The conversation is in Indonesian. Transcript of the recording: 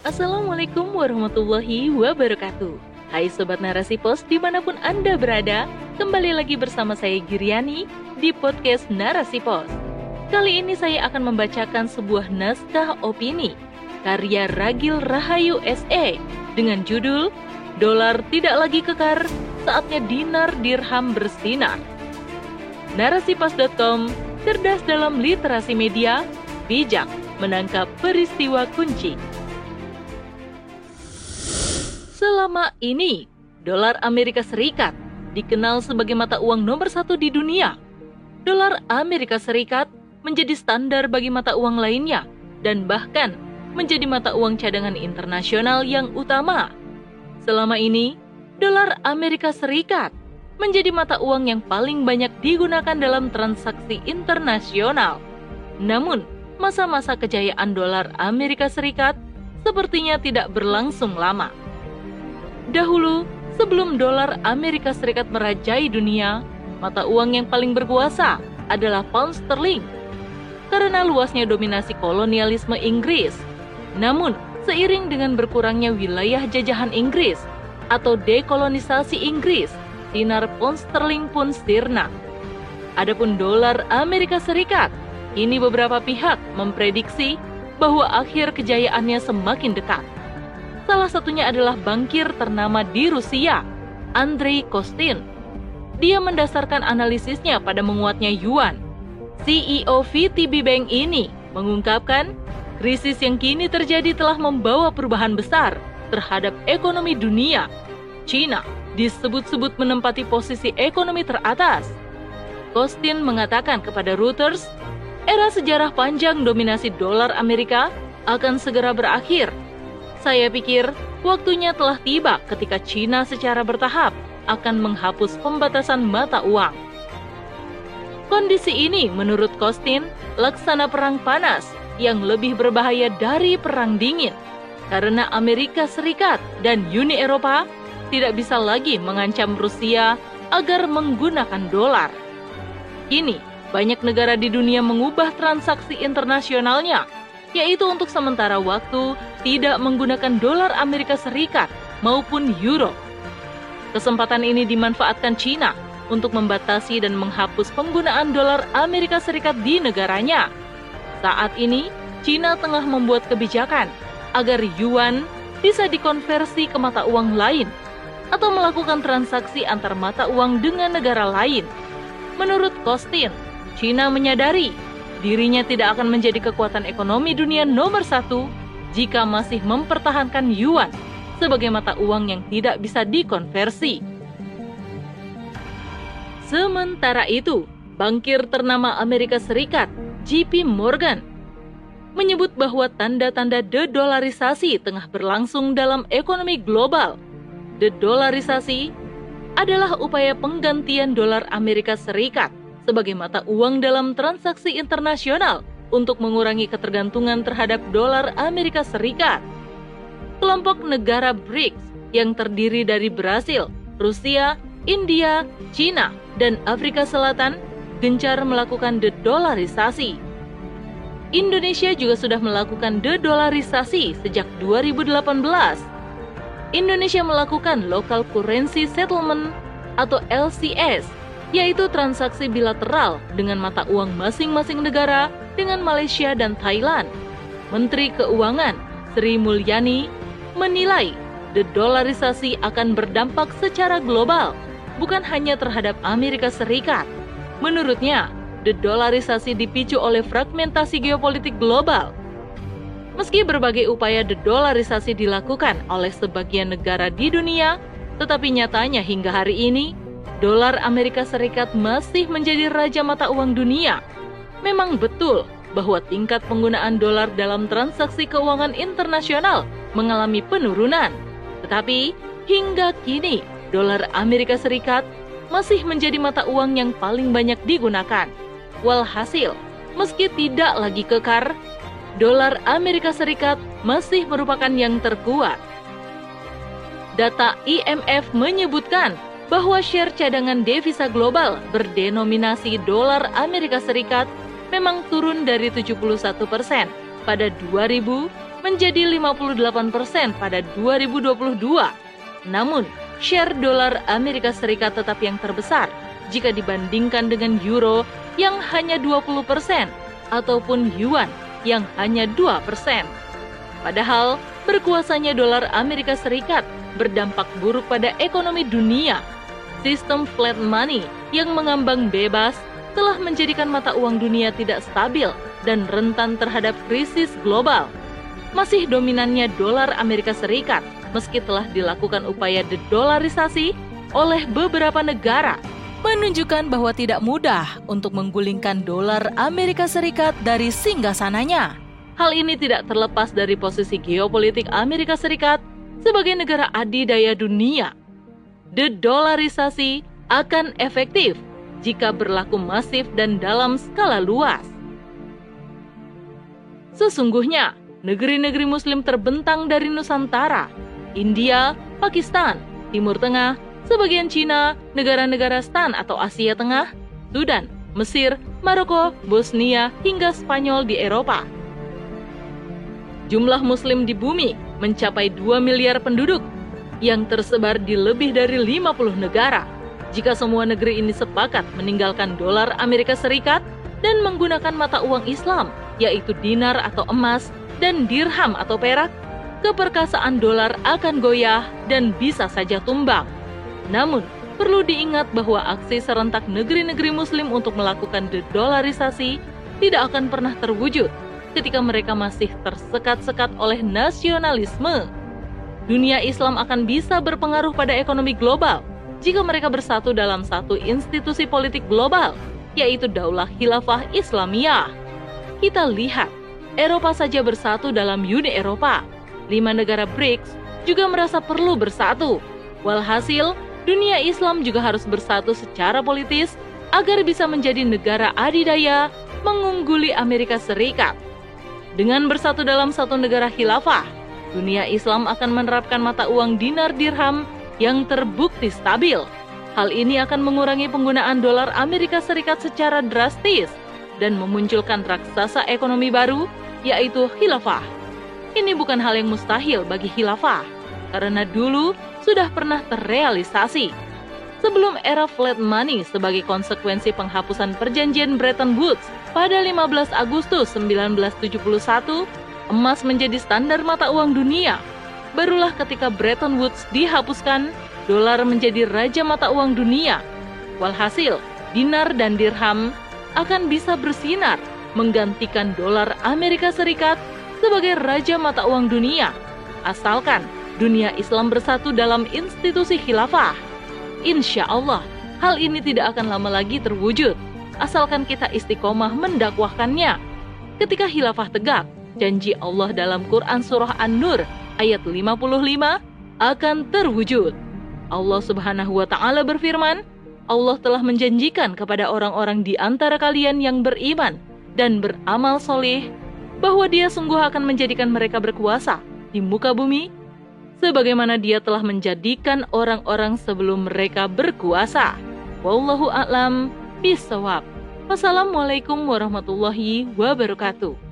Assalamualaikum warahmatullahi wabarakatuh. Hai Sobat Narasi Pos di mana pun Anda berada Kembali lagi bersama saya Giriani di podcast Narasi Pos. Kali ini saya akan membacakan sebuah naskah opini Karya Ragil Rahayu SE Dengan judul Dolar Tidak Lagi Kekar Saatnya Dinar Dirham Bersinar. Narasipos.com Cerdas dalam literasi media Bijak menangkap peristiwa kunci Selama ini, dolar Amerika Serikat dikenal sebagai mata uang nomor satu di dunia. Dolar Amerika Serikat menjadi standar bagi mata uang lainnya dan bahkan menjadi mata uang cadangan internasional yang utama. Selama ini, dolar Amerika Serikat menjadi mata uang yang paling banyak digunakan dalam transaksi internasional. Namun, masa-masa kejayaan dolar Amerika Serikat sepertinya tidak berlangsung lama. Dahulu, sebelum dolar Amerika Serikat merajai dunia, mata uang yang paling berkuasa adalah pound sterling. Karena luasnya dominasi kolonialisme Inggris. Namun, seiring dengan berkurangnya wilayah jajahan Inggris atau dekolonisasi Inggris, dinar pound sterling pun sirna. Adapun dolar Amerika Serikat, ini beberapa pihak memprediksi bahwa akhir kejayaannya semakin dekat. Salah satunya adalah bankir ternama di Rusia, Andrei Kostin. Dia mendasarkan analisisnya pada menguatnya yuan. CEO VTB Bank ini mengungkapkan, krisis yang kini terjadi telah membawa perubahan besar terhadap ekonomi dunia. China disebut-sebut menempati posisi ekonomi teratas. Kostin mengatakan kepada Reuters, era sejarah panjang dominasi dolar Amerika akan segera berakhir saya pikir waktunya telah tiba ketika China secara bertahap akan menghapus pembatasan mata uang. Kondisi ini menurut Kostin laksana perang panas yang lebih berbahaya dari perang dingin karena Amerika Serikat dan Uni Eropa tidak bisa lagi mengancam Rusia agar menggunakan dolar. Kini, banyak negara di dunia mengubah transaksi internasionalnya yaitu untuk sementara waktu tidak menggunakan dolar Amerika Serikat maupun euro. Kesempatan ini dimanfaatkan China untuk membatasi dan menghapus penggunaan dolar Amerika Serikat di negaranya. Saat ini, China tengah membuat kebijakan agar yuan bisa dikonversi ke mata uang lain atau melakukan transaksi antar mata uang dengan negara lain. Menurut Kostin, China menyadari dirinya tidak akan menjadi kekuatan ekonomi dunia nomor satu jika masih mempertahankan yuan sebagai mata uang yang tidak bisa dikonversi. Sementara itu, bankir ternama Amerika Serikat, JP Morgan, menyebut bahwa tanda-tanda dedolarisasi tengah berlangsung dalam ekonomi global. Dedolarisasi adalah upaya penggantian dolar Amerika Serikat sebagai mata uang dalam transaksi internasional untuk mengurangi ketergantungan terhadap dolar Amerika Serikat. Kelompok negara BRICS yang terdiri dari Brasil, Rusia, India, China, dan Afrika Selatan gencar melakukan dedolarisasi. Indonesia juga sudah melakukan dedolarisasi sejak 2018. Indonesia melakukan local currency settlement atau LCS yaitu transaksi bilateral dengan mata uang masing-masing negara dengan Malaysia dan Thailand. Menteri Keuangan Sri Mulyani menilai dedolarisasi akan berdampak secara global, bukan hanya terhadap Amerika Serikat. Menurutnya, dedolarisasi dipicu oleh fragmentasi geopolitik global. Meski berbagai upaya dedolarisasi dilakukan oleh sebagian negara di dunia, tetapi nyatanya hingga hari ini dolar Amerika Serikat masih menjadi raja mata uang dunia. Memang betul bahwa tingkat penggunaan dolar dalam transaksi keuangan internasional mengalami penurunan. Tetapi hingga kini, dolar Amerika Serikat masih menjadi mata uang yang paling banyak digunakan. Walhasil, meski tidak lagi kekar, dolar Amerika Serikat masih merupakan yang terkuat. Data IMF menyebutkan bahwa share cadangan devisa global berdenominasi dolar Amerika Serikat memang turun dari 71 persen pada 2000 menjadi 58% pada 2022. Namun, share dolar Amerika Serikat tetap yang terbesar jika dibandingkan dengan euro yang hanya 20% ataupun yuan yang hanya 2%. Padahal, berkuasanya dolar Amerika Serikat berdampak buruk pada ekonomi dunia. Sistem flat money yang mengambang bebas telah menjadikan mata uang dunia tidak stabil dan rentan terhadap krisis global. Masih dominannya dolar Amerika Serikat, meski telah dilakukan upaya dedolarisasi oleh beberapa negara, menunjukkan bahwa tidak mudah untuk menggulingkan dolar Amerika Serikat dari singgasananya. Hal ini tidak terlepas dari posisi geopolitik Amerika Serikat sebagai negara adidaya dunia. Dedolarisasi akan efektif jika berlaku masif dan dalam skala luas. Sesungguhnya, negeri-negeri Muslim terbentang dari Nusantara, India, Pakistan, Timur Tengah, sebagian Cina, negara-negara Stan atau Asia Tengah, Sudan, Mesir, Maroko, Bosnia, hingga Spanyol di Eropa. Jumlah Muslim di bumi mencapai 2 miliar penduduk yang tersebar di lebih dari 50 negara jika semua negeri ini sepakat meninggalkan dolar Amerika Serikat dan menggunakan mata uang Islam, yaitu dinar atau emas dan dirham atau perak, keperkasaan dolar akan goyah dan bisa saja tumbang. Namun, perlu diingat bahwa aksi serentak negeri-negeri muslim untuk melakukan dedolarisasi tidak akan pernah terwujud ketika mereka masih tersekat-sekat oleh nasionalisme. Dunia Islam akan bisa berpengaruh pada ekonomi global jika mereka bersatu dalam satu institusi politik global, yaitu Daulah Khilafah Islamiyah. Kita lihat, Eropa saja bersatu dalam Uni Eropa. Lima negara BRICS juga merasa perlu bersatu. Walhasil, dunia Islam juga harus bersatu secara politis agar bisa menjadi negara adidaya mengungguli Amerika Serikat. Dengan bersatu dalam satu negara khilafah, dunia Islam akan menerapkan mata uang dinar dirham yang terbukti stabil. Hal ini akan mengurangi penggunaan dolar Amerika Serikat secara drastis dan memunculkan raksasa ekonomi baru, yaitu khilafah. Ini bukan hal yang mustahil bagi khilafah, karena dulu sudah pernah terrealisasi. Sebelum era flat money sebagai konsekuensi penghapusan perjanjian Bretton Woods pada 15 Agustus 1971, emas menjadi standar mata uang dunia barulah ketika Bretton Woods dihapuskan, dolar menjadi raja mata uang dunia. Walhasil, dinar dan dirham akan bisa bersinar menggantikan dolar Amerika Serikat sebagai raja mata uang dunia, asalkan dunia Islam bersatu dalam institusi khilafah. Insya Allah, hal ini tidak akan lama lagi terwujud, asalkan kita istiqomah mendakwahkannya. Ketika khilafah tegak, janji Allah dalam Quran Surah An-Nur ayat 55 akan terwujud. Allah Subhanahu wa taala berfirman, Allah telah menjanjikan kepada orang-orang di antara kalian yang beriman dan beramal soleh bahwa dia sungguh akan menjadikan mereka berkuasa di muka bumi sebagaimana dia telah menjadikan orang-orang sebelum mereka berkuasa. Wallahu a'lam bisawab. Wassalamualaikum warahmatullahi wabarakatuh.